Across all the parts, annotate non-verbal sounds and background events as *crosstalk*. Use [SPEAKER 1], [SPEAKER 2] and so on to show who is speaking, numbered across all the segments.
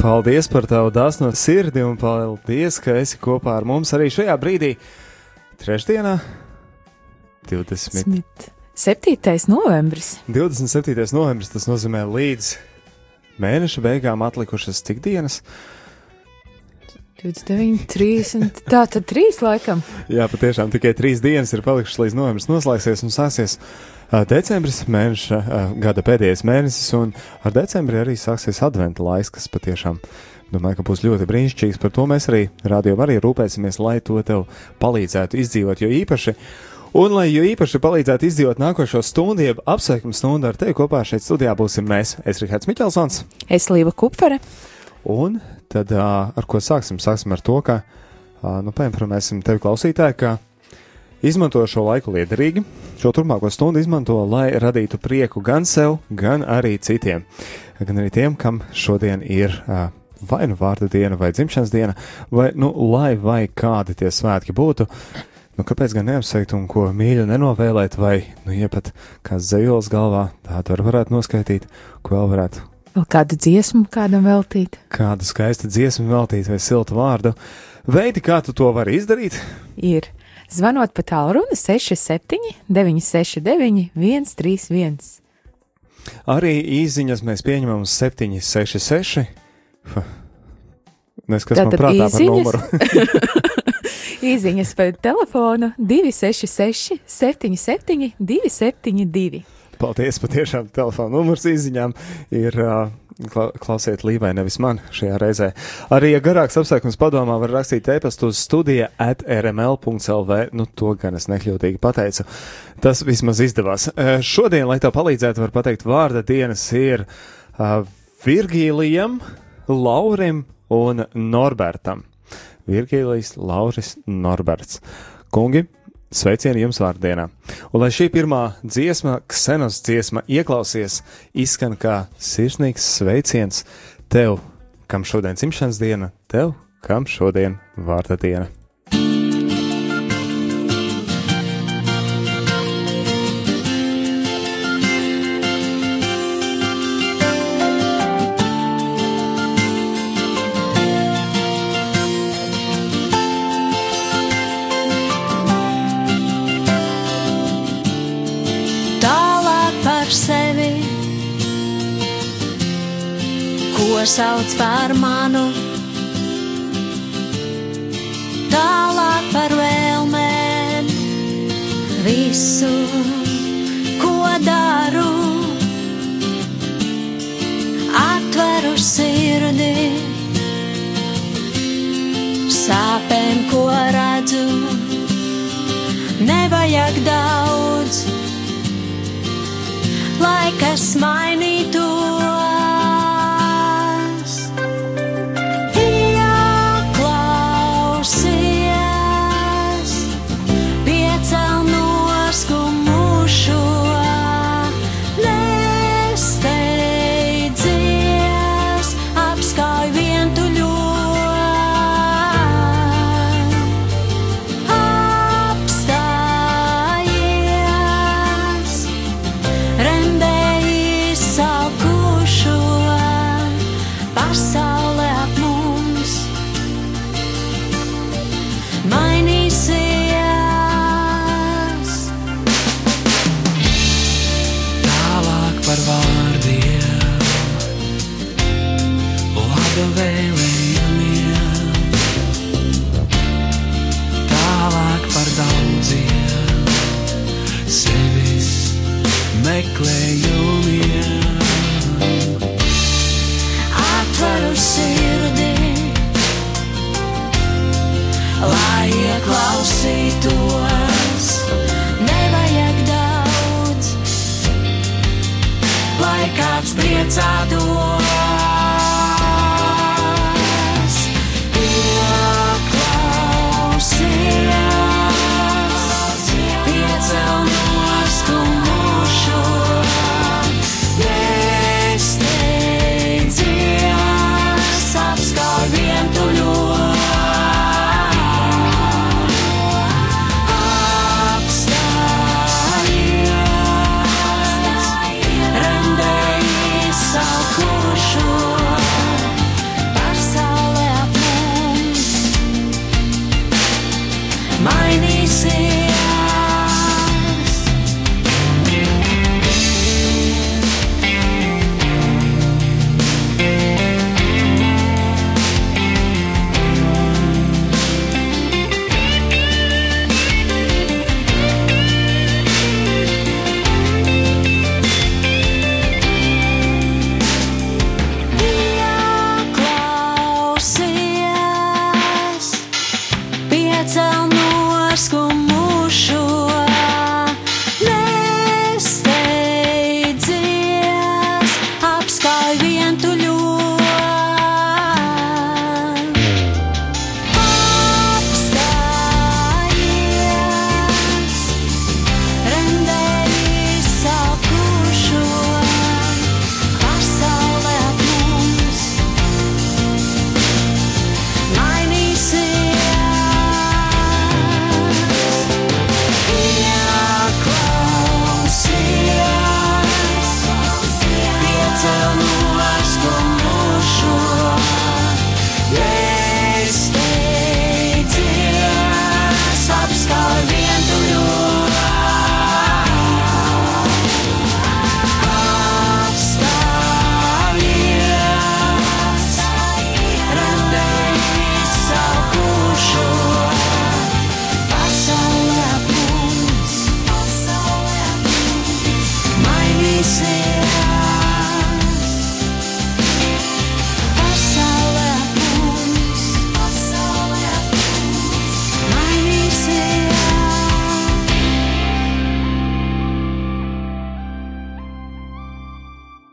[SPEAKER 1] Paldies par tavu dāsno sirdi un paldies, ka esi kopā ar mums arī šajā brīdī. Trešdienā, 20.
[SPEAKER 2] Smit. 7. novembris.
[SPEAKER 1] 27. novembris tas nozīmē līdz mēneša beigām atlikušas cik dienas?
[SPEAKER 2] 29, 30. Tā tad trīs laikam.
[SPEAKER 1] Jā, patiešām tikai trīs dienas ir palikušas līdz novembris noslēgsies un sāksies decembris, mēneša, gada pēdējais mēnesis, un ar decembri arī sāksies adventa laiks, kas patiešām. Domāju, ka būs ļoti brīnišķīgs. Par to mēs arī rādījumā arī rūpēsimies, lai to tev palīdzētu izdzīvot. Jo īpaši, un lai jo īpaši palīdzētu izdzīvot nākošo stundu, jeb apsveikuma stundu ar tevi kopā šeit studijā būsim mēs. Es Rihards Miķelsons.
[SPEAKER 2] Es Līva Kupfere.
[SPEAKER 1] Un tad ar ko sāksim? Sāksim ar to, ka nu, painformēsim tevi klausītāji, ka izmanto šo laiku liederīgi. Šo turpmāko stundu izmanto, lai radītu prieku gan sev, gan arī citiem. Gan arī tiem, kam šodien ir vai nu vārda diena, vai dzimšanas diena, vai nu lai vai kādi tie svētki būtu. Nu, kāpēc gan neapsveikt un ko mīļu nenovēlēt, vai, nu, ja pat kāds zejols galvā, tādu var varētu noskaidīt, ko vēl varētu
[SPEAKER 2] Vēl kādu dziesmu kādam veltīt?
[SPEAKER 1] kādu skaistu dziesmu veltīt vai siltu vārdu. Veidi, kā tu to vari izdarīt?
[SPEAKER 2] Ir. Zvanot pa tālruni 67, 969, 131.
[SPEAKER 1] Arī īsiņas mēs pieņemam uz 766. Neskas man prātā par
[SPEAKER 2] īsiņas?
[SPEAKER 1] numuru. *laughs*
[SPEAKER 2] Īziņas pa telefonu 266, 77, 272.
[SPEAKER 1] Paldies, patiešām telefona numurs izziņām ir uh, kla klausiet Līvai, nevis man šajā reizē. Arī, ja garāks apsveikums padomā, var rakstīt e-pastu uz studija at rml.lv, nu to gan es nekļūtīgi pateicu. Tas vismaz izdevās. Šodien, lai tev palīdzētu, var pateikt vārda dienas ir uh, Virgīlijam, Laurim un Norbertam. Virgīlijs, Lauris, Norberts. Kungi, sveicieni jums vārdienā. Un lai šī pirmā dziesma, ksenos dziesma, ieklausies, izskan kā sirsnīgs sveiciens tev, kam šodien dzimšanas diena, tev, kam šodien vārda diena.
[SPEAKER 3] Sauc par manu. Tālāk par vēlmēm, visu, ko daru, atveru sirdi, sāpēm, ko redzu, nevajag daudz lai kas mainītos.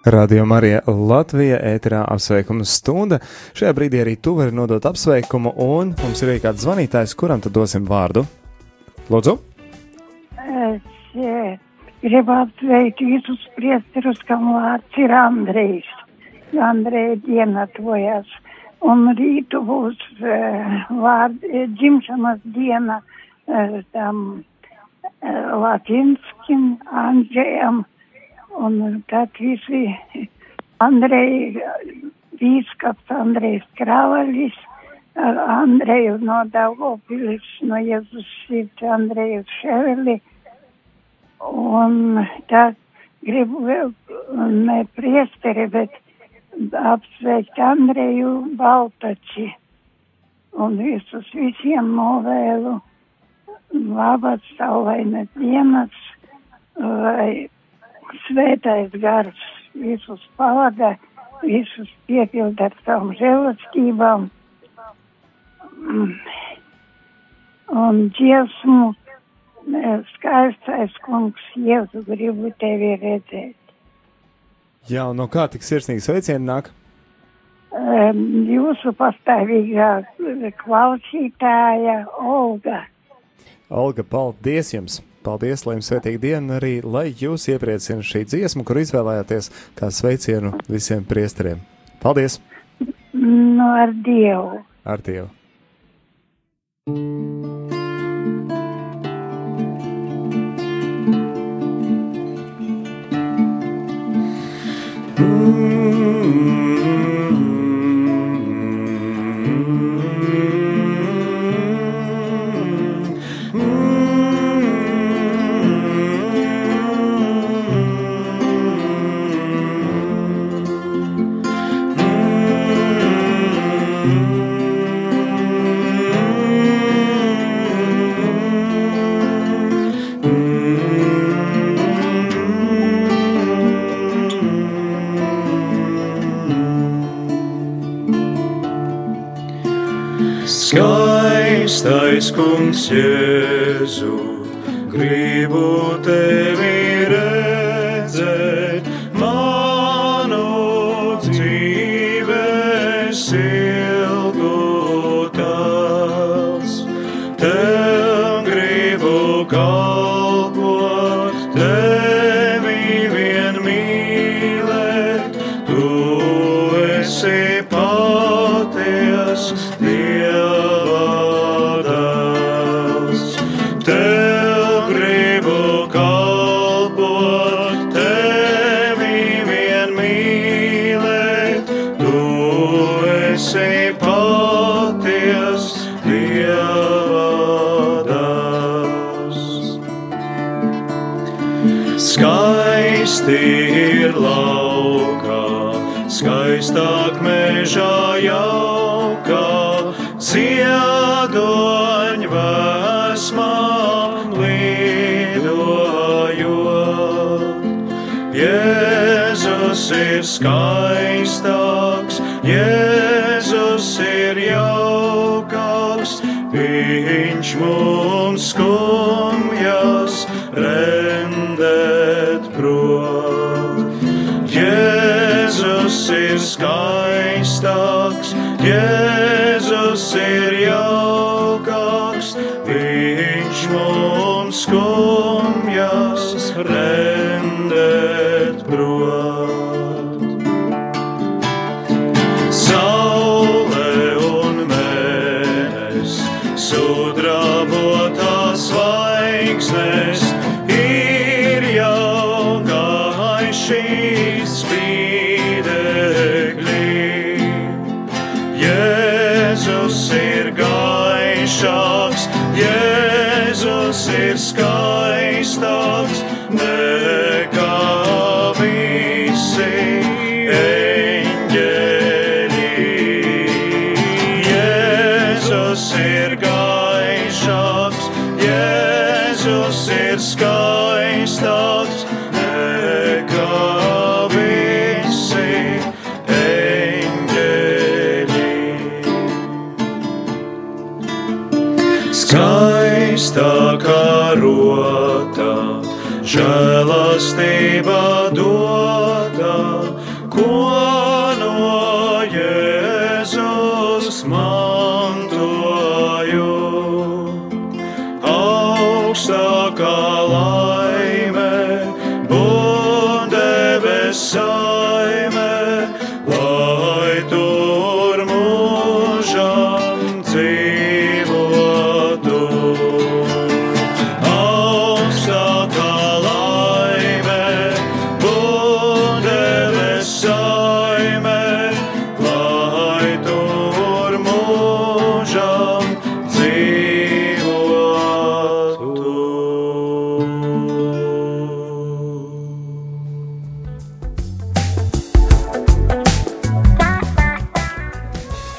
[SPEAKER 1] Radio Marija Latvija ēterā apsveikuma stunda. Šajā brīdī arī tu vari nodot apsveikumu, un mums ir arī kāds zvanītājs, kuram tad dosim vārdu. Lūdzu!
[SPEAKER 4] Es eh, gribu apsveikt visus priesterus, kam vārds ir Andrejs. Andreja diena tojas. Un rītu būs eh, vārd, eh, dzimšanas diena eh, tam eh, Latinskim Andrejam. Un tad visi *laughs* Andrei, bīskaps Andrejs Kravalis, ar Andreju no Daugopilis, no Jēzus sirds Andreju Ševeli. Un tad gribu vēl ne priesteri, bet apsveikt Andreju Baltači. Un visus visiem novēlu labas saulainas dienas, lai svētais gars visus pavada, visus piepilda ar savām žēlastībām. Mm. Un dziesmu eh, skaistais kungs, Jēzu gribu tevi redzēt.
[SPEAKER 1] Jā, un no kā tik sirsnīgi sveicieni nāk?
[SPEAKER 4] Um, jūsu pastāvīgā klausītāja Olga.
[SPEAKER 1] Olga, paldies jums! Paldies, lai jums svētīga diena, un arī lai jūs iepriecina šī dziesma, kur izvēlējāties kā sveicienu visiem priesteriem. Paldies!
[SPEAKER 4] No ar Dievu.
[SPEAKER 1] Ar Dievu!
[SPEAKER 5] Skaistais kungs Jēzu, gribu tevi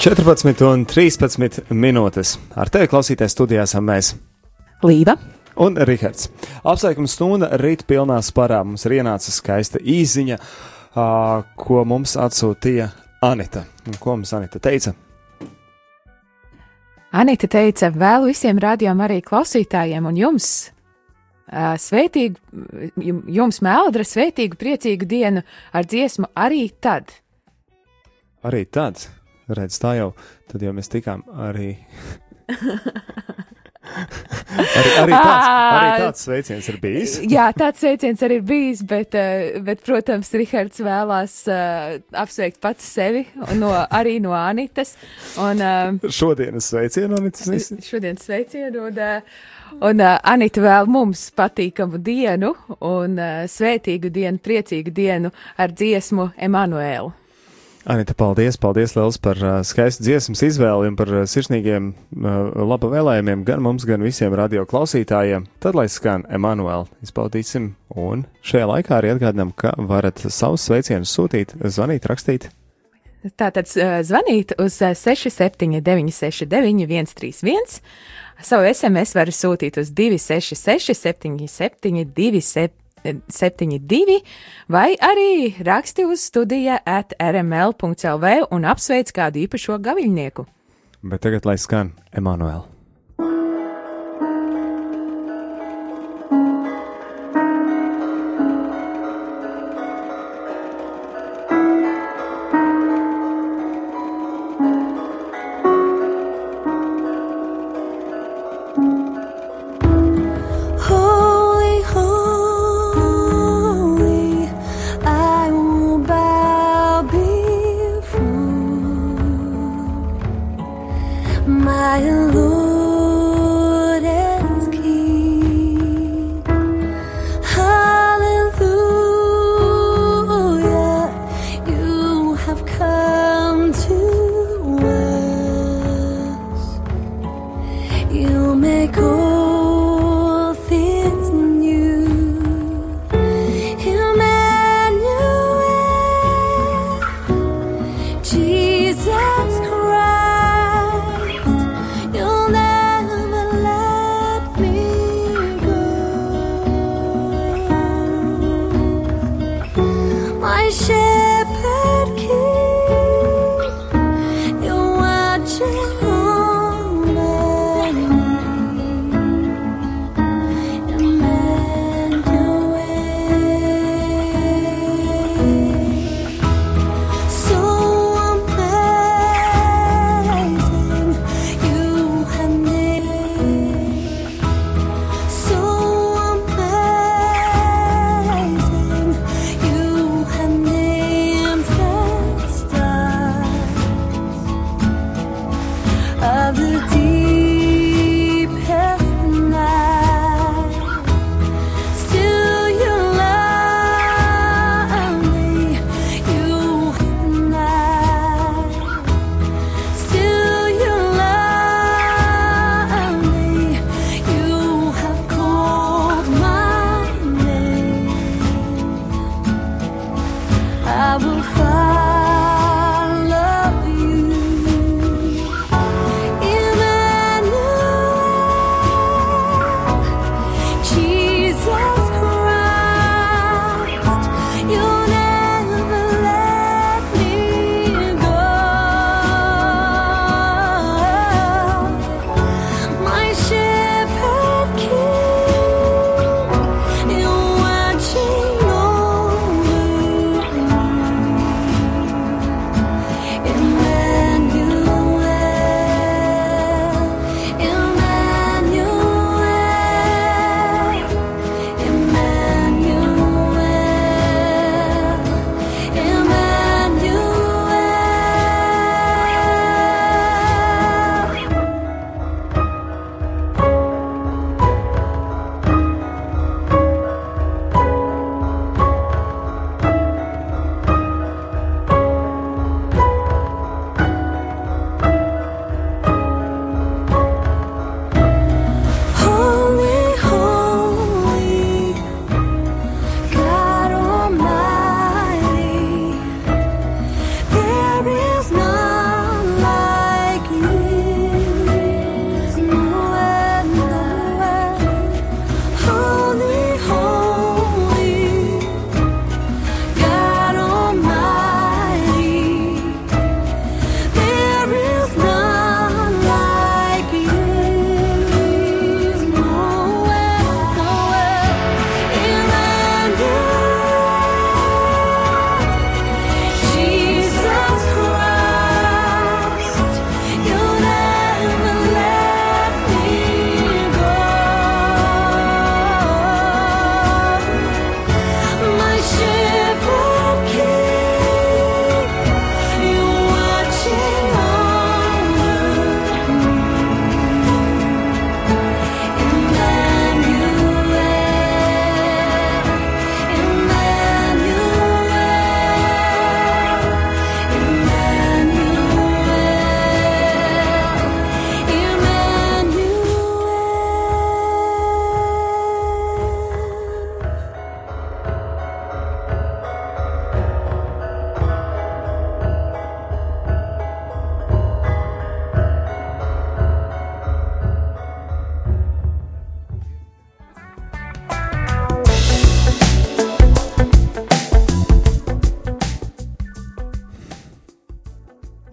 [SPEAKER 1] 14 un 13 minūtes. Ar tevi klausīties studijā esam mēs.
[SPEAKER 2] Līva.
[SPEAKER 1] Un Rihards. Apsveikums stunda rīt pilnā sparā. Mums ir ienāca skaista īziņa, ko mums atsūtīja Anita. Un ko mums Anita teica?
[SPEAKER 2] Anita teica, vēlu visiem rādījumam arī klausītājiem un jums. Svētīgu, jum- jums mēldra svētīgu, priecīgu dienu ar dziesmu arī tad.
[SPEAKER 1] Arī tāds, redz, tā jau, tad jau mēs tikām arī. arī, arī, *laughs* tāds, arī tāds sveiciens ir bijis. *laughs*
[SPEAKER 2] Jā, tāds sveiciens arī ir bijis, bet, eh, bet protams, Rihards vēlās uh, apsveikt pats sevi, no, arī no Anitas. Un, uh,
[SPEAKER 1] Šodienas sveicienu, Anita.
[SPEAKER 2] šodien sveicienu, un, uh, un uh, Anita vēl mums patīkamu dienu, un uh, svētīgu dienu, priecīgu dienu ar dziesmu Emanuēlu.
[SPEAKER 1] Anita, paldies, paldies liels par uh, skaistu dziesmas izvēli un par uh, sirsnīgiem uh, laba vēlējumiem gan mums, gan visiem radio klausītājiem. Tad, lai skan Emanuēl, izbaudīsim, un šajā laikā arī atgādinām, ka varat savus sveicienus sūtīt, zvanīt, rakstīt.
[SPEAKER 2] Tātad zvanīt uz uh, 679, 691, 131. Savu SMS var sūtīt uz 266, 77, 272, vai arī raksti uz studija at rml.clv un apsveic kādu īpašo gaviļnieku.
[SPEAKER 1] Bet tagad, lai skan Emanuēl.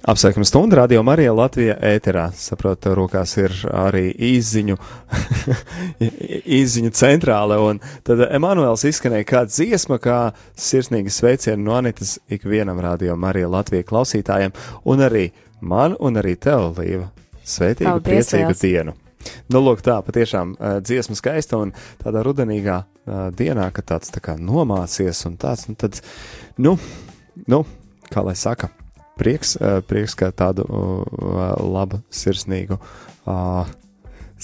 [SPEAKER 1] Apsveikuma stunda radio Marija Latvija ēterā. Saprotu, rokās ir arī īziņu, īziņu *laughs* centrāle, un tad Emanuels izskanēja kā dziesma, kā sirsnīgi sveicienu no Anitas ikvienam radio Marija Latvija klausītājiem, un arī man, un arī tev, Līva, sveitīgu,
[SPEAKER 2] Paldies,
[SPEAKER 1] priecīgu
[SPEAKER 2] Liels.
[SPEAKER 1] dienu. Nu, lūk, tā patiešām uh, dziesma skaista un tādā rudenīgā uh, dienā, kad tāds tā kā nomācies un tāds, nu, tad, nu, nu, kā lai saka, prieks, prieks ka tādu labu, sirsnīgu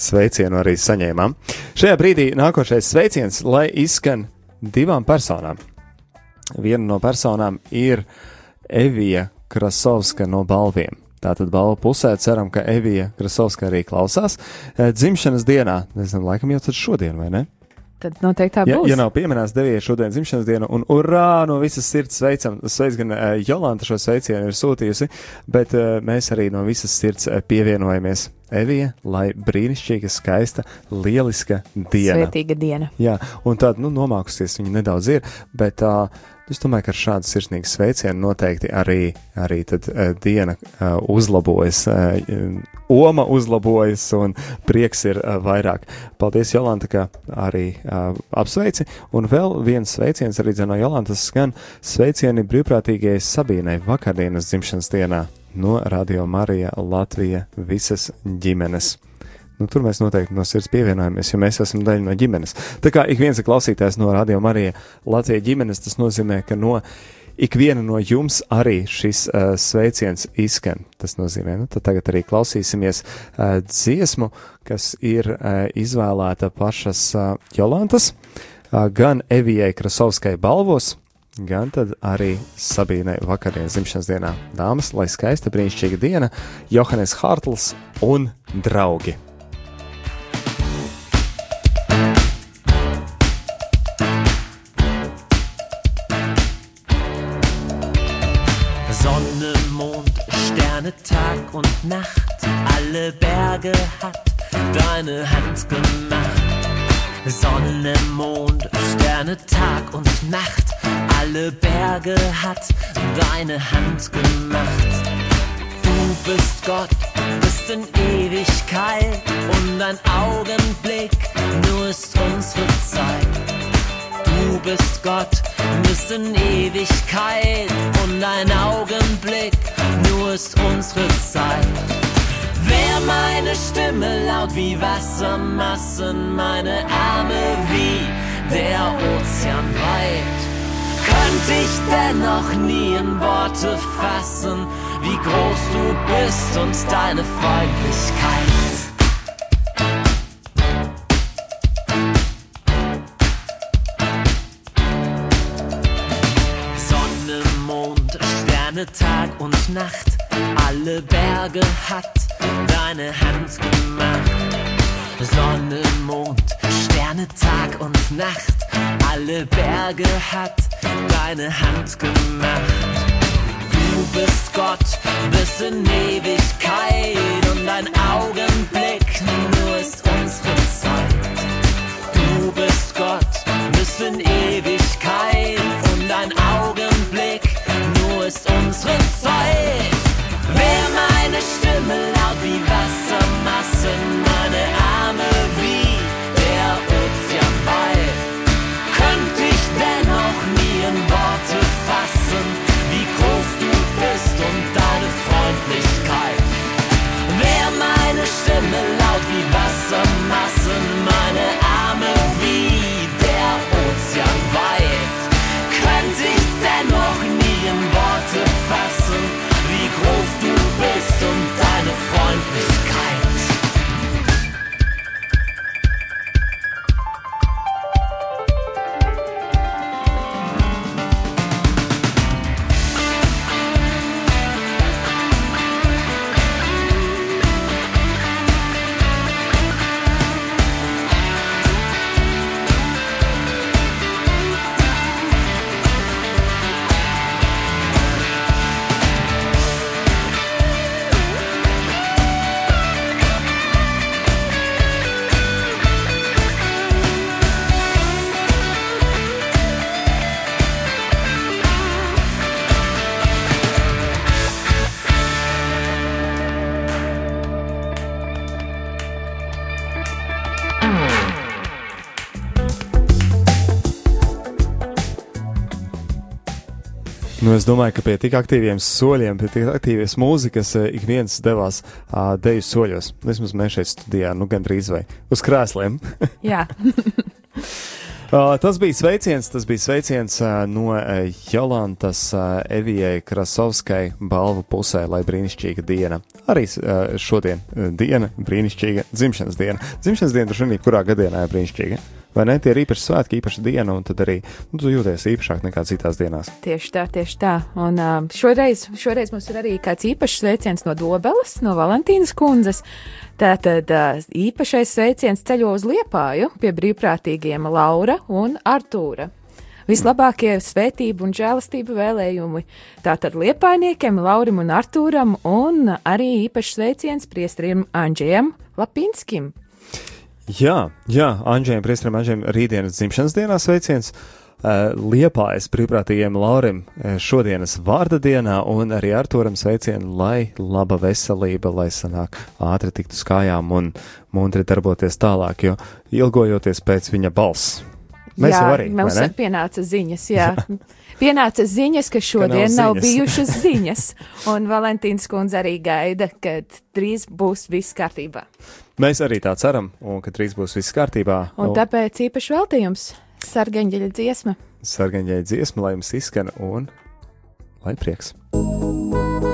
[SPEAKER 1] sveicienu arī saņēmām. Šajā brīdī nākošais sveiciens, lai izskan divām personām. Viena no personām ir Evija Krasovska no balviem. Tātad balvu pusē ceram, ka Evija Krasovska arī klausās. Dzimšanas dienā, nezinu, laikam jau tad šodien, vai ne?
[SPEAKER 2] Tad noteikti tā
[SPEAKER 1] Ja,
[SPEAKER 2] būs.
[SPEAKER 1] ja nav pieminēts devīja šodien dzimšanas dienu, un urā, no visas sirds sveicam, sveic gan uh, Jolanta šo sveicienu ir sūtījusi, bet uh, mēs arī no visas sirds uh, pievienojamies Evija, lai brīnišķīga, skaista, lieliska diena.
[SPEAKER 2] Svētīga diena.
[SPEAKER 1] Jā, un tāda, nu, nomākusies viņa nedaudz ir, bet uh, es domāju, ka ar šādu sirsnīgu sveicienu noteikti arī, arī tad uh, diena uh, uzlabojas, uh, oma uzlabojas un prieks ir uh, vairāk. Paldies, Jolanta, ka arī uh, apsveici. Un vēl viens sveiciens arī no Jolantas skan sveicieni brīvprātīgajai Sabīnai vakardienas dzimšanas dienā no Radio Marija Latvija visas ģimenes. Nu, tur mēs noteikti no sirds pievienojamies, jo mēs esam daļa no ģimenes. Tā kā ik viens klausītājs no Radio Marija Latvijas ģimenes, tas nozīmē, ka no ikviena no jums arī šis uh, sveiciens izskan. Tas nozīmē, nu, tad tagad arī klausīsimies uh, dziesmu, kas ir uh, izvēlēta pašas uh, Jolantas, uh, gan Evijai Krasovskai balvos, gan arī Sabīnai vakardienas dzimšanas dienā. Dāmas, lai skaista brīnišķīga diena, Johannes Hartls un draugi!
[SPEAKER 6] Deine Hand gemacht. Sonne, Mond, Sterne, Tag und Nacht, alle Berge hat deine Hand gemacht. Du bist Gott, bist in Ewigkeit und ein Augenblick, nur ist unsere Zeit. Du bist Gott, bist in Ewigkeit und ein Augenblick, nur ist unsere Zeit. Wär meine Stimme laut wie Wassermassen, meine Arme wie der Ozean weit, könnte ich dennoch nie in Worte fassen, wie groß du bist und deine Freundlichkeit. Sonne, Mond, Sterne, Tag und Nacht, alle Berge hat deine Hand gemacht. Sonne, Mond, Sterne, Tag und Nacht, alle Berge hat deine Hand gemacht. Du bist Gott, bist in Ewigkeit und ein Augenblick, nur ist unsere Zeit. Du bist Gott, bist in Ewigkeit und ein Augenblick, nur ist unsere Zeit. Wär meine Stimme and
[SPEAKER 1] Nu, es domāju, ka pie tik aktīviem soļiem, pie tik aktīvas mūzikas eh, ik viens devās uh, deju soļos. Vismaz mēs šeit studijā, nu gandrīz vai uz krēsliem. *laughs*
[SPEAKER 2] Jā,
[SPEAKER 1] Uh, tas bija sveiciens, tas bija sveiciens uh, no Jolantas uh, Evijai Krasovskai balvu pusē, lai brīnišķīga diena. Arī šodien diena, brīnišķīga dzimšanas diena. Dzimšanas diena droši vien kurā gadienā ir brīnišķīga. Vai ne? Tie ir īpaši svētki, īpaša diena, un tad arī nu, tu jūties īpašāk nekā citās dienās.
[SPEAKER 2] tieši tā, tieši tā. Un šoreiz, šoreiz mums ir arī kāds īpašs sveiciens no Dobeles, no Valentīnas kundzes. Tātad īpašais sveiciens ceļo uz Liepāju pie brīvprātīgiem Laura un Artūra. Vislabākie svētību un žēlastību vēlējumi tātad liepainiekiem, Laurim un Artūram, un arī īpašs sveiciens priestrim Andžiem Lapinskim.
[SPEAKER 1] Jā, jā Anģēnam, Priestram Anģēnam, rītdienas dzimšanas dienā sveiciens. Uh, Liepājas brīvprātīgiem Laurim uh, šodienas vārda dienā un arī Arturam sveicienu, lai laba veselība, lai sanāk ātri tiktu uz kājām un mundri darboties tālāk, jo ilgojoties pēc viņa balss. Mēs
[SPEAKER 2] jā,
[SPEAKER 1] jau arī,
[SPEAKER 2] mums pienāca ziņas, jā. *laughs* Pienāca ziņas, ka šodien
[SPEAKER 1] nav
[SPEAKER 2] nav,
[SPEAKER 1] ziņas.
[SPEAKER 2] bijušas *laughs* ziņas, un Valentīnas kundze arī gaida, ka drīz būs viss kārtībā.
[SPEAKER 1] Mēs arī tā ceram, un ka drīz būs viss kārtībā.
[SPEAKER 2] Un tāpēc īpaši veltījums sargeņģeļa dziesma.
[SPEAKER 1] sargaņai dziesma, lai jums izskan un lai prieks.
[SPEAKER 3] Gaiši mirdzi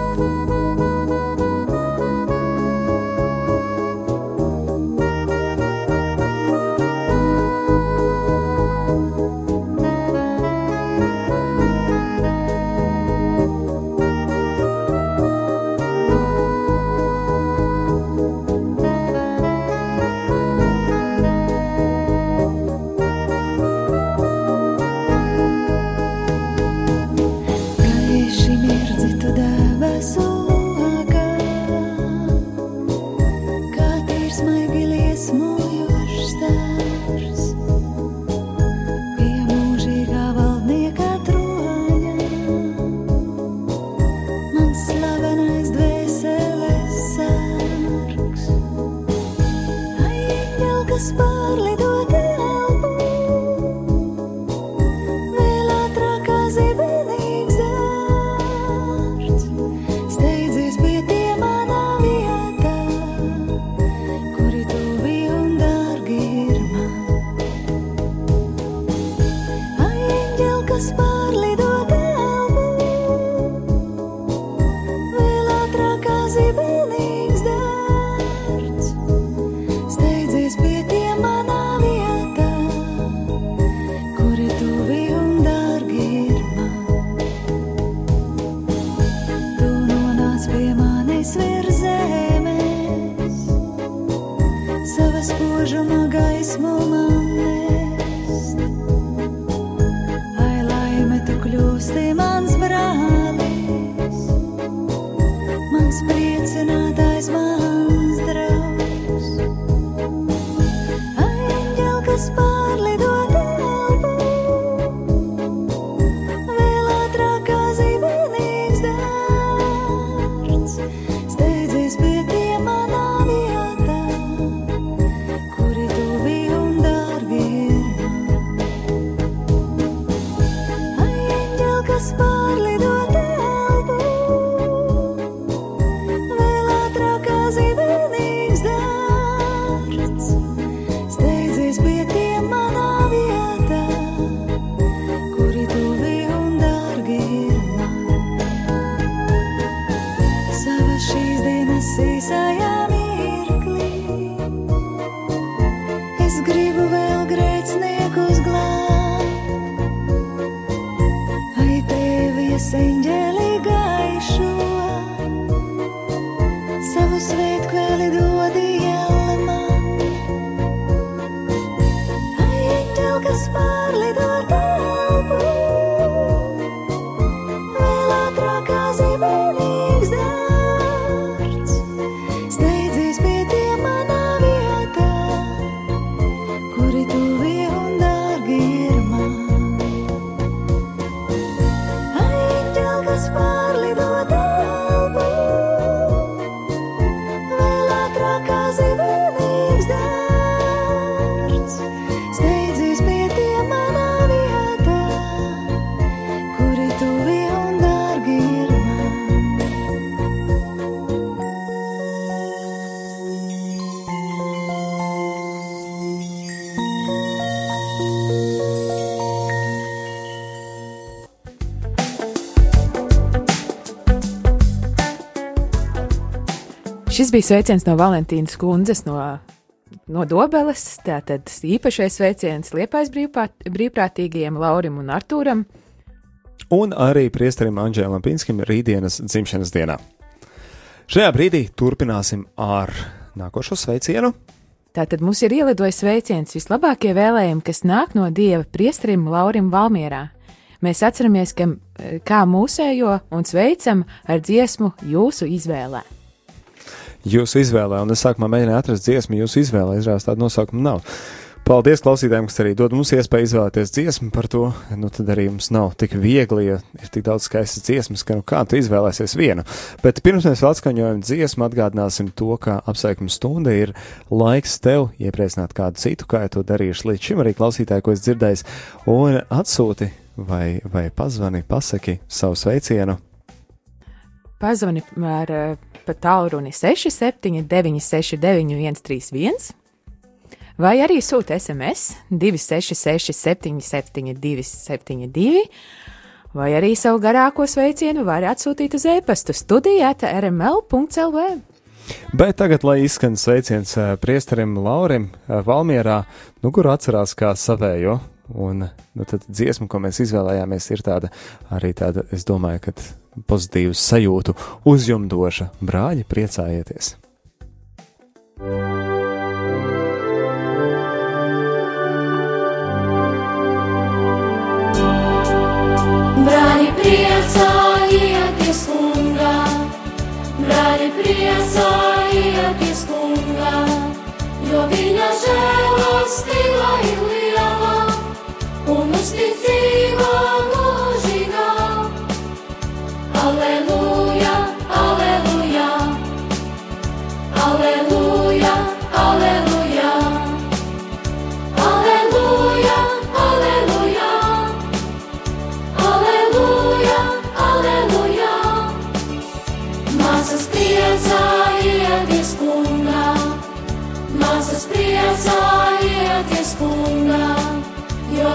[SPEAKER 2] Šis bija sveiciens no Valentīnas kundzes no, no Dobeles. Tātad īpašais sveiciens Liepais brīvprāt, brīvprātīgajiem Laurim un Artūram.
[SPEAKER 1] Un arī priesterim Anģēlam Pinskim rītdienas dzimšanas dienā. Šajā brīdī turpināsim ar nākošo sveicienu.
[SPEAKER 2] Tātad mums ir ielidojis sveiciens vislabākie vēlējumi, kas nāk no Dieva priesterim Laurim Valmierā. Mēs atceramies, ka, kā mūsējo un sveicam ar dziesmu jūsu izvēlē.
[SPEAKER 1] Jūsu izvēlē, un es sākumā mēģināju atrast dziesmu, jūsu izvēlē, izrādās tādu nosaukumu nav. Paldies klausītājiem, kas arī dod mums iespēju izvēlēties dziesmu par to. Nu, tad arī mums nav tik viegli, ja ir tik daudz skaistas dziesmas, ka nu kā tu izvēlēsies vienu. Bet pirms mēs vēl atskaņojam dziesmu, atgādināsim to, ka apsveikuma stunda ir laiks tev iepriecināt kādu citu, kā jau to darījuši līdz šim arī klausītāji, ko es dzirdēju, un atsūti vai, vai pazvani, pasaki savu sveicienu.
[SPEAKER 2] Pazvani ar eh, pa tālruni 67, 969, 131, vai arī sūta SMS 266, 772, 72, vai arī savu garāko sveicienu var atsūtīt uz e-pastu studijāta rml.lv.
[SPEAKER 1] Bet tagad, lai izskan sveiciens eh, priesterim Laurim eh, Valmierā, nu, kur atcerās kā savējo. Un nu, tad dziesma, ko mēs izvēlējāmies, ir tāda arī tāda, es domāju, ka pozitīvu sajūtu uzjumdoša. Brāļi, priecājieties!
[SPEAKER 3] Brāļi priecājieties kungā, brāļi priecājieties kungā, jo viņa žēlastība ir liela un uzticība priecājieties kungā, jo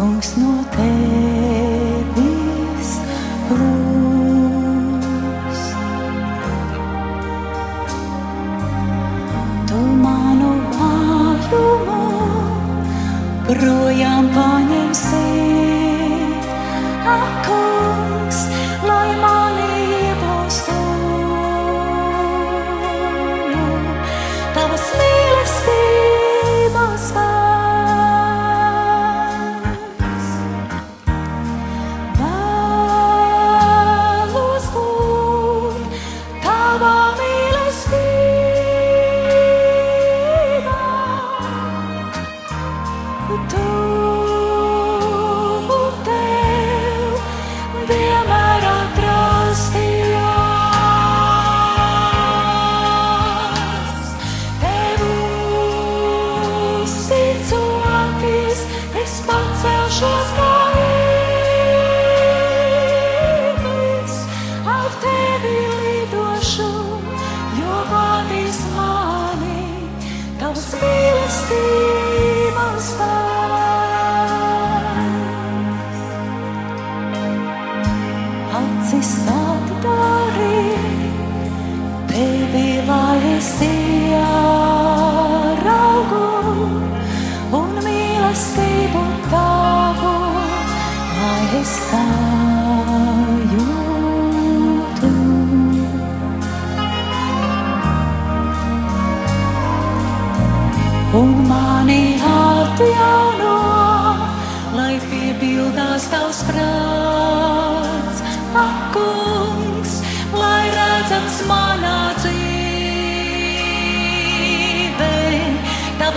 [SPEAKER 7] kungs no tevis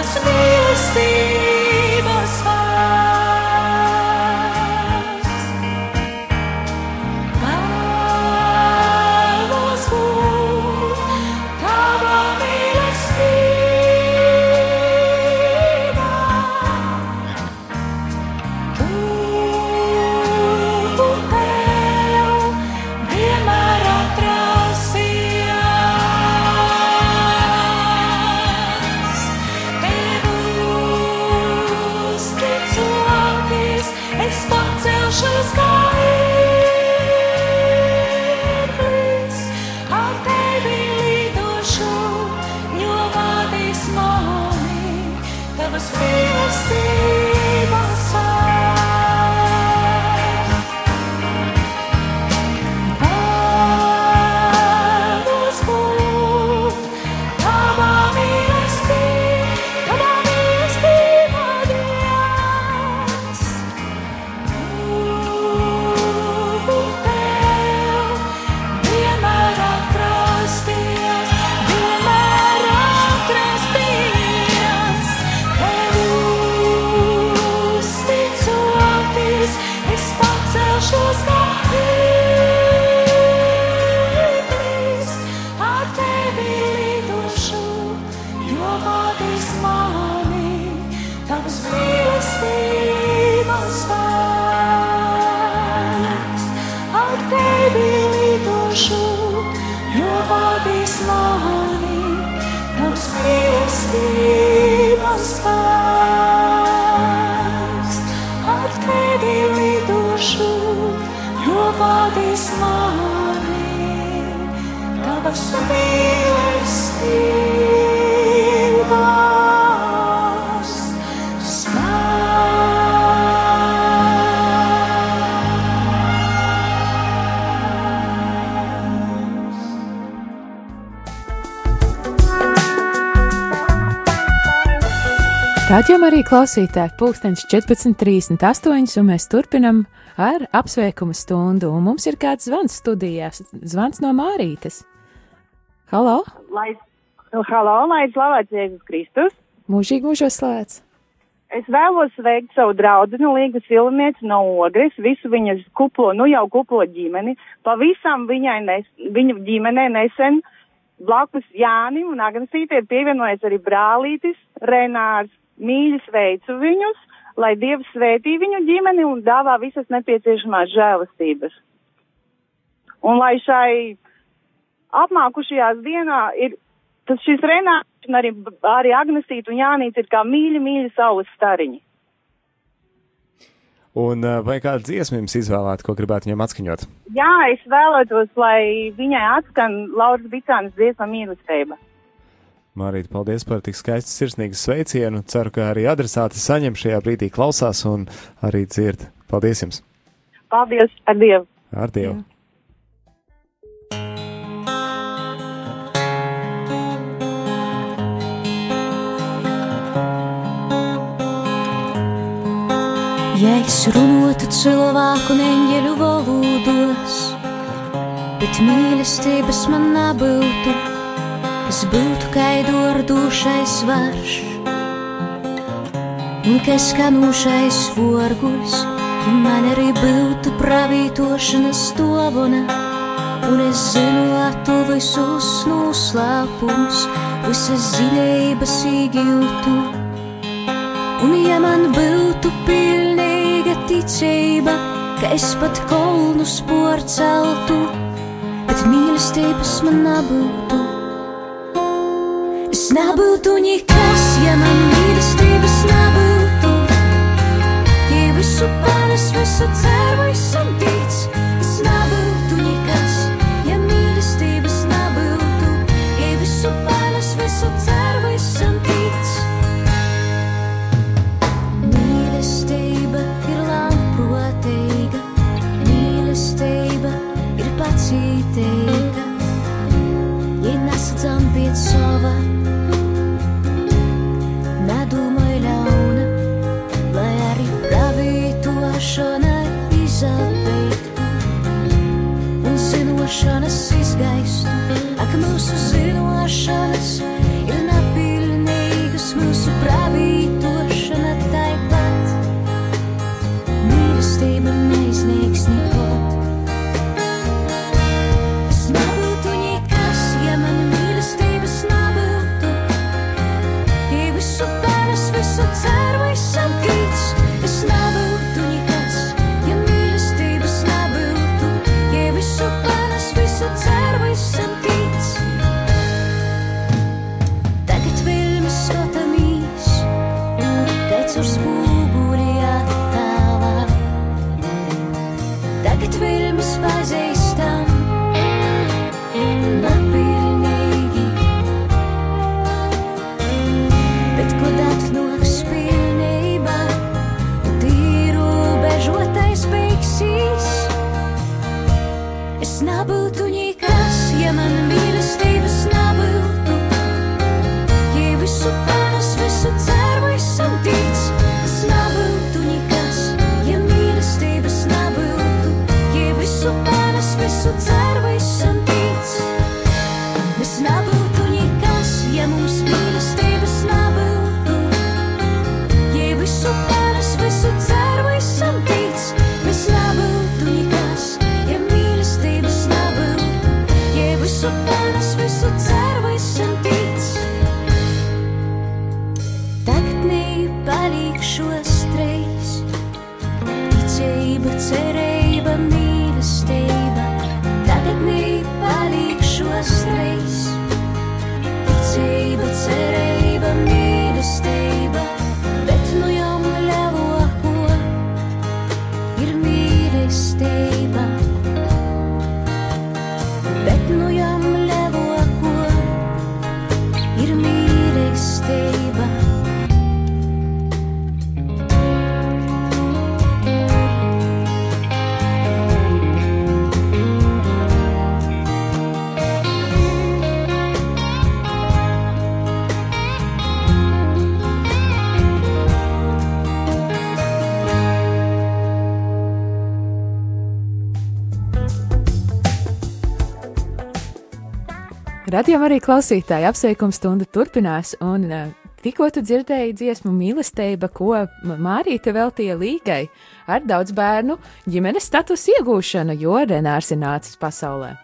[SPEAKER 7] tavas mīlestības
[SPEAKER 3] Ar tevi lidošu, jo vadīs mani tavas mīlestības
[SPEAKER 2] Rādījumā arī klausītāji pulkstenis 14.38, un mēs turpinam ar apsveikumu stundu. Un mums ir kāds zvans studijā, zvans no Mārītes. Halo!
[SPEAKER 8] Lai, nu, halo, lai slavēts Jēzus Kristus.
[SPEAKER 2] Mūžīgi mūžos slēdz!
[SPEAKER 8] Es vēlos sveikt savu draugu Līgu Silvinieci no Ogres, visu viņas kuplo, nu jau kuplo ģimeni. Pavisam viņai, nes, viņu ģimenē nesen blakus Jānim un Agnesīte ir pievienojies arī brālītis Renārs. Mīļi sveicu viņus, lai Dievs svētī viņu ģimeni un dāvā visas nepieciešamās žēlastības. Un lai šai apmākušajās dienā ir tas šis Renārs un arī, arī Agnesīta un Jānīts ir kā mīļi, mīļi saules stariņi.
[SPEAKER 1] Un uh, vai kādu dziesmu jums izvēlēt, ko gribētu viņam atskaņot?
[SPEAKER 8] Jā, es vēlētos, lai viņai atskan Lauras Bicānas dziesma mīlestība.
[SPEAKER 1] Marīt, paldies par tik skaistu sirsnīgu sveicienu. Ceru, ka arī adresāti saņem šajā brīdī klausās un arī dzird. Paldies jums!
[SPEAKER 8] Paldies, ar Dievu!
[SPEAKER 1] Ar Dievu!
[SPEAKER 3] Ja es runātu cilvēku un eņģeļu valodos, bet mīlestības man nebūtu, es būtu kaidordušais varš. Un kas skanūšais vorguļs, un man arī būtu pravītošanas dāvana, un es zinātu visus noslēpumus, visas dziļības īgūtu. Un ja man būtu pilnīga ticība, ka es pat kolnus porceltu, bet mīlestības man nebūtu nebūtu nekas, ja man mīlestības nebūtu. Ja visu panes, visu ceru, visu mīlestību. Twitter, Miss Spicy.
[SPEAKER 2] Radījumā arī klausītāji apsveikuma stunda turpinās, un uh, tikko tu dzirdēji dziesmu mīlestība, ko Mārīte veltīja līgai ar daudz bērnu ģimenes statusu iegūšanu, jo Renārs ir nācis pasaulē.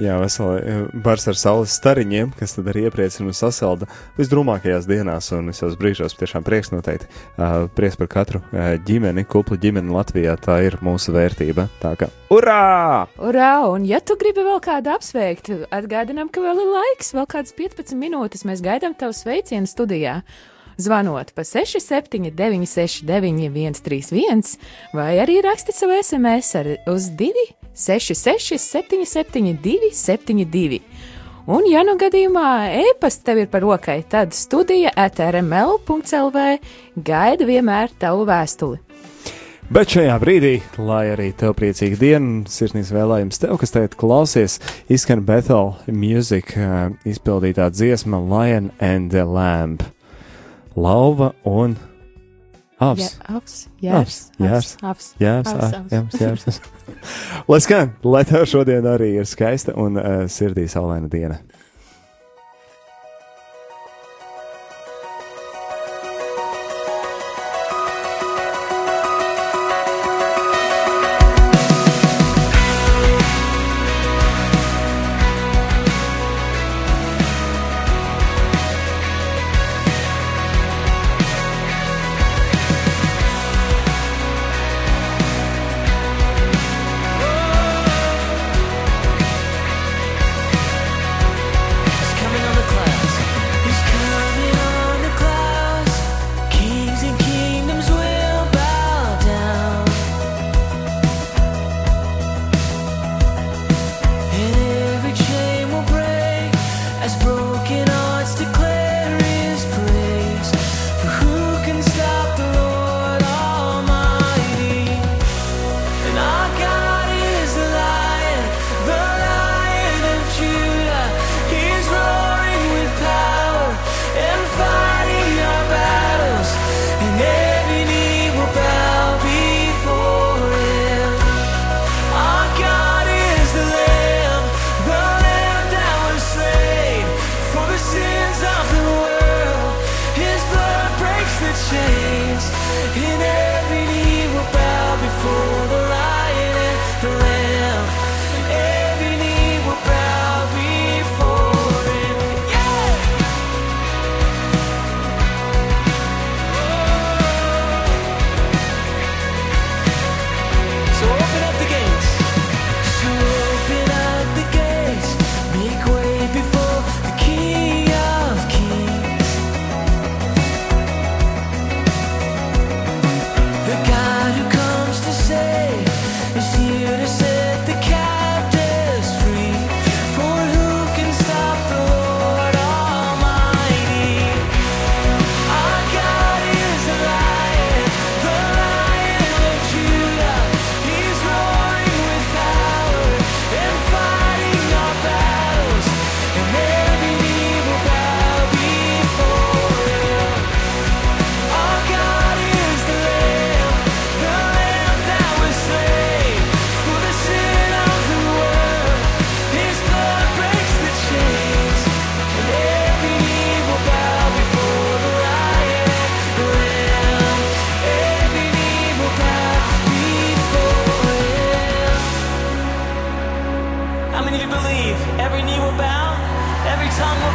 [SPEAKER 1] Jā, veseli bars ar saules stariņiem, kas tad arī iepriecina un sasalda visdrūmākajās dienās un visos brīžos. Tiešām prieks noteikti. Uh, prieks par katru uh, ģimeni, kuplu ģimeni Latvijā. Tā ir mūsu vērtība. Tā kā urā!
[SPEAKER 2] Urā! Un, ja tu gribi vēl kādu apsveikt, atgādinām, ka vēl ir laiks, vēl kādas 15 minūtes. Mēs gaidām tev sveicienu studijā. Zvanot pa 67, 969, 131, vai arī raksti savu SMS ar uz 2, 66, 77, 72. Un, ja nu gadījumā e-pasta tev ir par rokai, tad studija atrml.clv gaida vienmēr tavu vēstuli.
[SPEAKER 1] Bet šajā brīdī, lai arī tev priecīga diena, sirsnīgs vēlējums tev, kas teikt, klausies, izskan Bethel Music uh, izpildītā dziesma Lion and the Lamb. Lauva un avs.
[SPEAKER 2] Avs, jārs,
[SPEAKER 1] Jārs,
[SPEAKER 2] avs,
[SPEAKER 1] Jārs,
[SPEAKER 2] avs,
[SPEAKER 1] ā,
[SPEAKER 2] avs.
[SPEAKER 1] jārs, jārs. Lai skan, lai tev šodien arī ir skaista un uh, sirdī saulaina diena.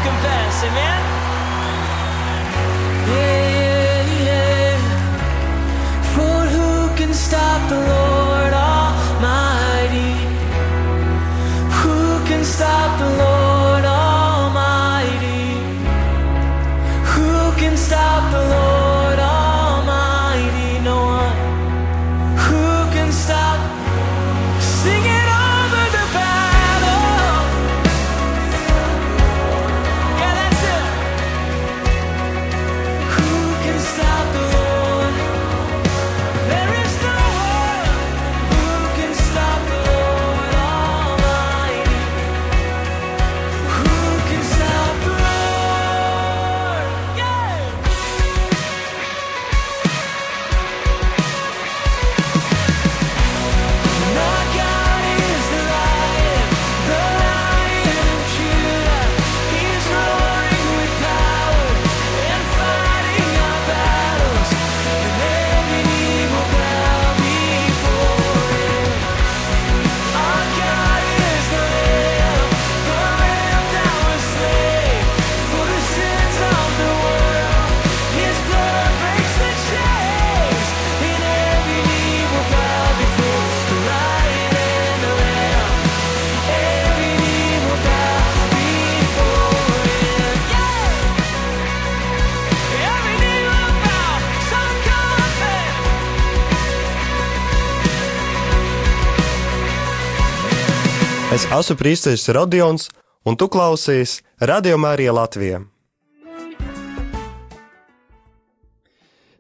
[SPEAKER 6] Confess? Amen. Yeah, yeah. For who can stop the Lord
[SPEAKER 9] Es esmu Prīsīs Rodions, un tu klausies Radio Mārija Latvijā.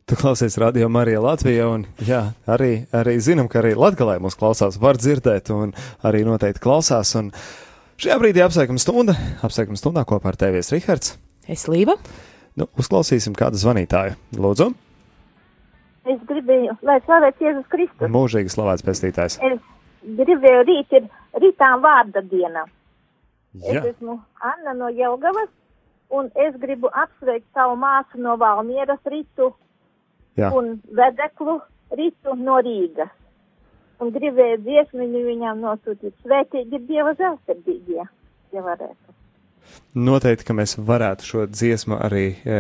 [SPEAKER 1] Tu klausies radio Marija Latvijā, un jā, arī, arī zinām, ka arī Latgalē mūs klausās, var dzirdēt, un arī noteikti klausās. Un šajā brīdī apsveikuma stunda, apsveikuma stundā kopā ar tevies Rihards.
[SPEAKER 2] Es līva.
[SPEAKER 1] Nu, uzklausīsim kādu zvanītāju. Lūdzu,
[SPEAKER 10] Es gribēju, lai slavēts Jēzus Kristus.
[SPEAKER 1] mūžīgi slavēts pestītājs.
[SPEAKER 10] Es gribēju rīt ir rītām vārda diena.
[SPEAKER 1] Jā,
[SPEAKER 10] Es esmu Anna no Jelgavas, un es gribu apsveikt savu māsu no Valmieras Ritu
[SPEAKER 1] jā.
[SPEAKER 10] un vedeklu Ritu no Rīgas. Un gribēju dziesmiņu viņam nosūtīt svētīgi Dieva žēlsirdīgie, ja varētu.
[SPEAKER 1] Noteikti, ka mēs varētu šo dziesmu arī e,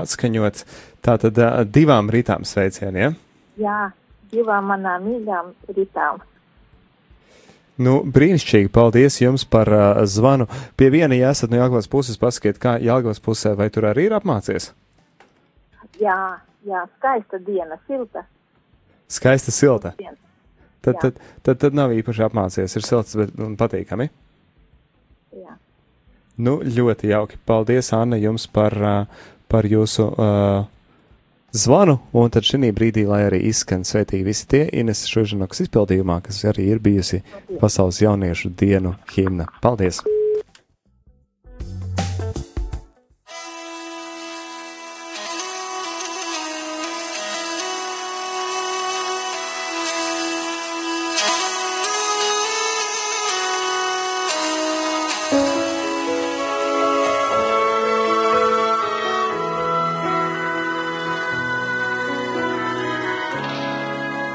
[SPEAKER 1] atskaņot tātad e, divām rītām sveicieniem.
[SPEAKER 10] Jā, divām manām mīļām Ritām.
[SPEAKER 1] Nu, brīnišķīgi, paldies jums par uh, zvanu. Pie viena, ja esat no Jāglas puses, pasakiet, kā Jāglas pusē, vai tur arī ir apmācies?
[SPEAKER 10] Jā, jā, skaista diena, silta
[SPEAKER 1] Skaista silta.
[SPEAKER 10] diena.
[SPEAKER 1] Tad, tad, tad, tad nav īpaši apmācies, ir silts bet, un patīkami.
[SPEAKER 10] Jā.
[SPEAKER 1] Nu, ļoti jauki. Paldies, Anna, jums par, uh, par jūsu uh, zvanu. Un tad šī brīdī, lai arī izskan svētīgi visi tie Ines Šužinoks izpildījumā, kas arī ir bijusi Pasaules jauniešu dienu himna. Paldies!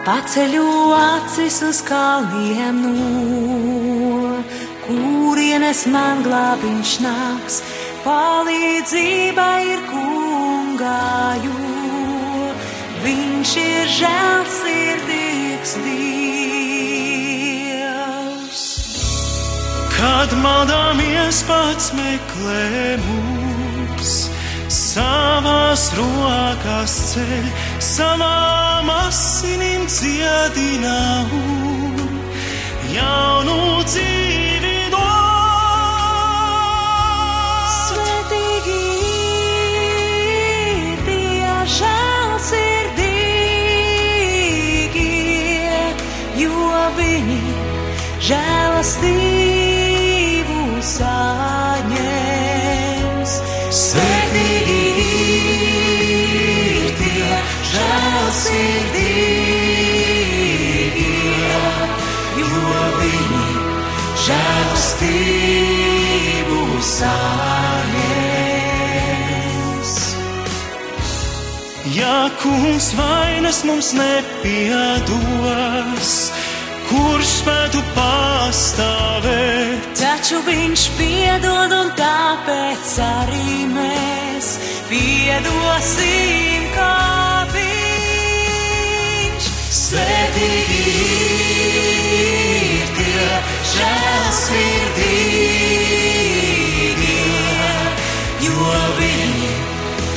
[SPEAKER 7] Paceļu acis uz kalniem no, kurienes man glābiņš nāks, palīdzība ir kungāju. Viņš ir žēlsirdīgs Dievs.
[SPEAKER 5] Kad maldāmies pats meklē mūs, savās rokās ceļ, savām asinīm dziedina un jaunu dzīvi dod.
[SPEAKER 7] Svētīgi ir tie žēlsirdīgie, jo viņi žēlastību saņems.
[SPEAKER 5] Ja kungs vainas mums nepiedos, kurš spētu pastāvēt?
[SPEAKER 7] Taču viņš piedod, un tāpēc arī mēs piedosim, kā viņš. Svētīgi ir tie žēlsirdīgie, jo viņi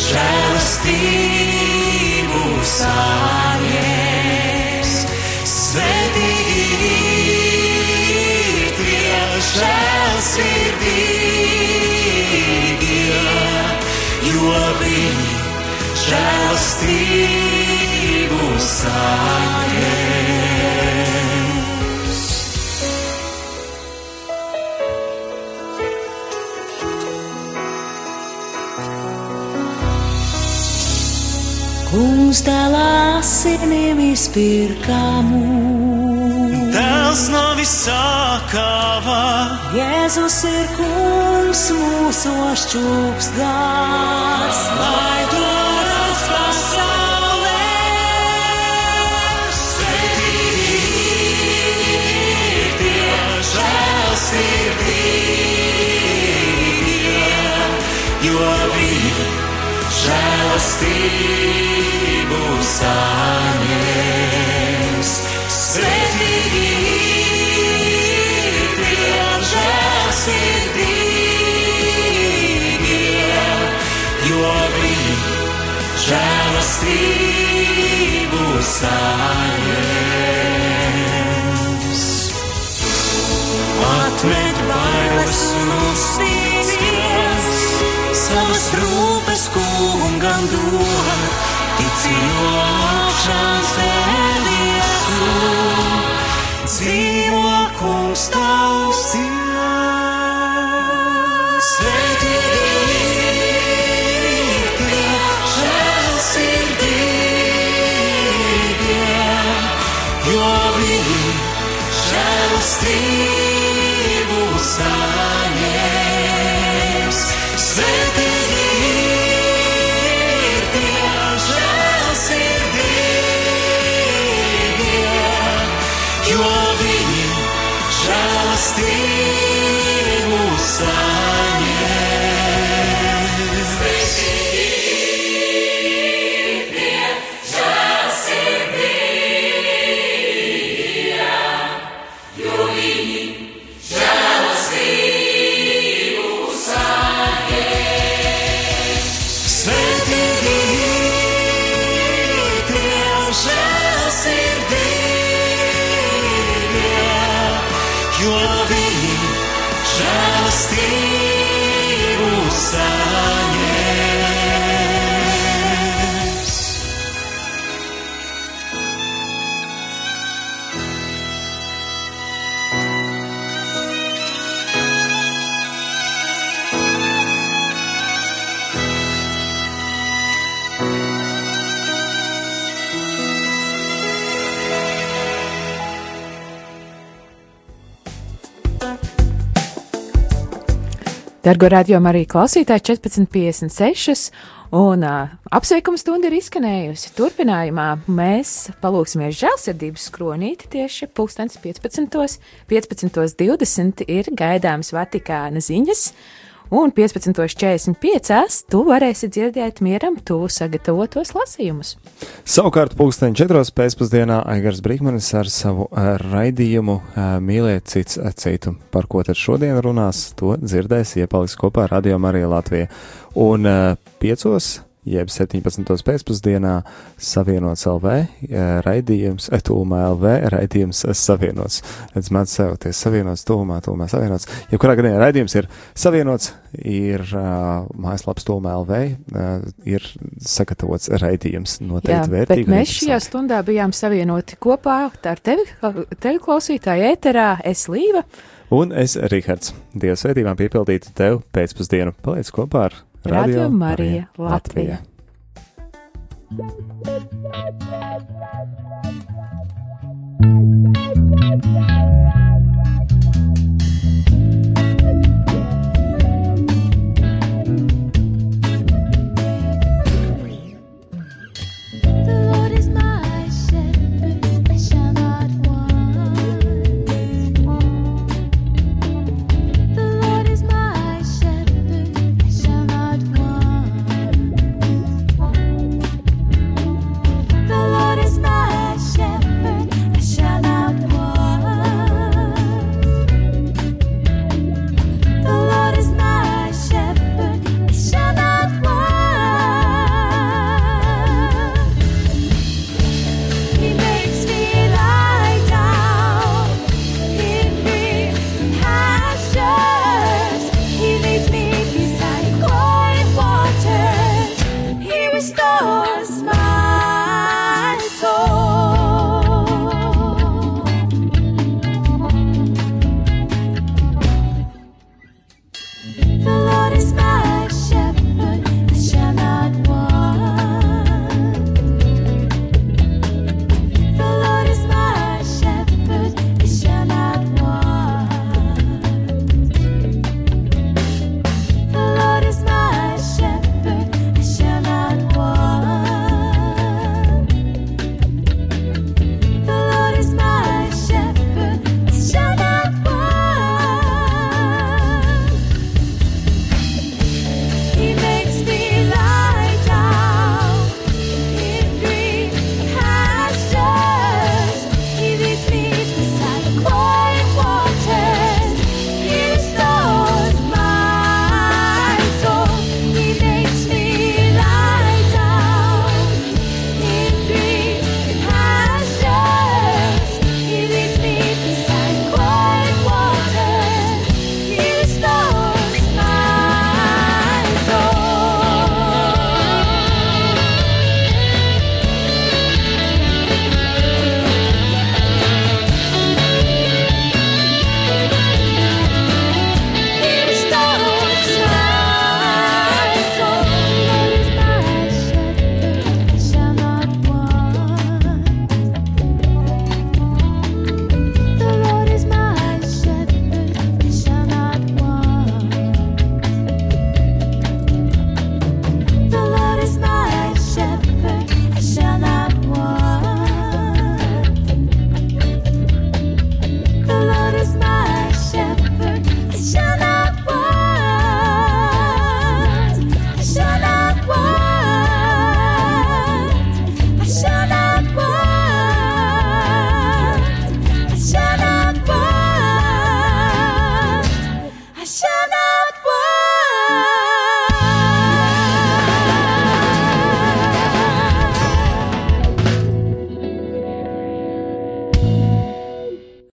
[SPEAKER 7] žēlastību saņems. Svētīgi ir tie žēlsirdīgie, jo viņi žēlastību saņems. Kungs dēlā asinīm izpirkamu.
[SPEAKER 5] Dēls nav visākāvā,
[SPEAKER 7] Jēzus ir kungs mūsu šķūkstas, lai to redz pasaulē. Žēlsirdīgie, jo viņi žēlastību saņems. Svētīgi ir tie žēlsirdīgie, jo viņi žēlastību saņems. Atmet bailes un uzstīties, savas rūpes kungam dod, dzīvo kungs tavs
[SPEAKER 2] Dargo radiomu arī klausītāji 14,56. Un uh, apsveikuma stunda ir izskanējusi. Turpinājumā mēs palūksimies žēlsirdības skronīti tieši 15.20. 15.20 ir gaidāmas Vatikāna ziņas, un 15.45. tu varēsi dzirdēt mieram tuvu sagatavotos lasījumus.
[SPEAKER 1] Savukārt, pulksteņa četros pēcpusdienā Aigars Brīsmanis ar savu uh, raidījumu uh, Mīliet cits citu. Par ko tad šodien runās, to dzirdēs, ja paliks kopā ar Radio Mariju Latviju. Un piecos, jeb 17. pēcpusdienā savienots LV uh, raidījums, etūmā LV raidījums uh, savienots. Redz, mēdz sevoties savienots, tūmā, tūmā savienots. Jebkurā gadījumā raidījums ir savienots, ir uh, mājaslaps tūmā LV, uh, ir sagatavots raidījums noteikti vērtīgi.
[SPEAKER 2] bet mēs šajā stundā bijām savienoti kopā ar tevi, tevi klausītāju ēterā, es Līva.
[SPEAKER 1] Un es, Rihards, Dieva svētībām piepildītu tev pēcpusdienu. Paliec kopā ar
[SPEAKER 2] Radio Marija Latvija.
[SPEAKER 7] Latvija.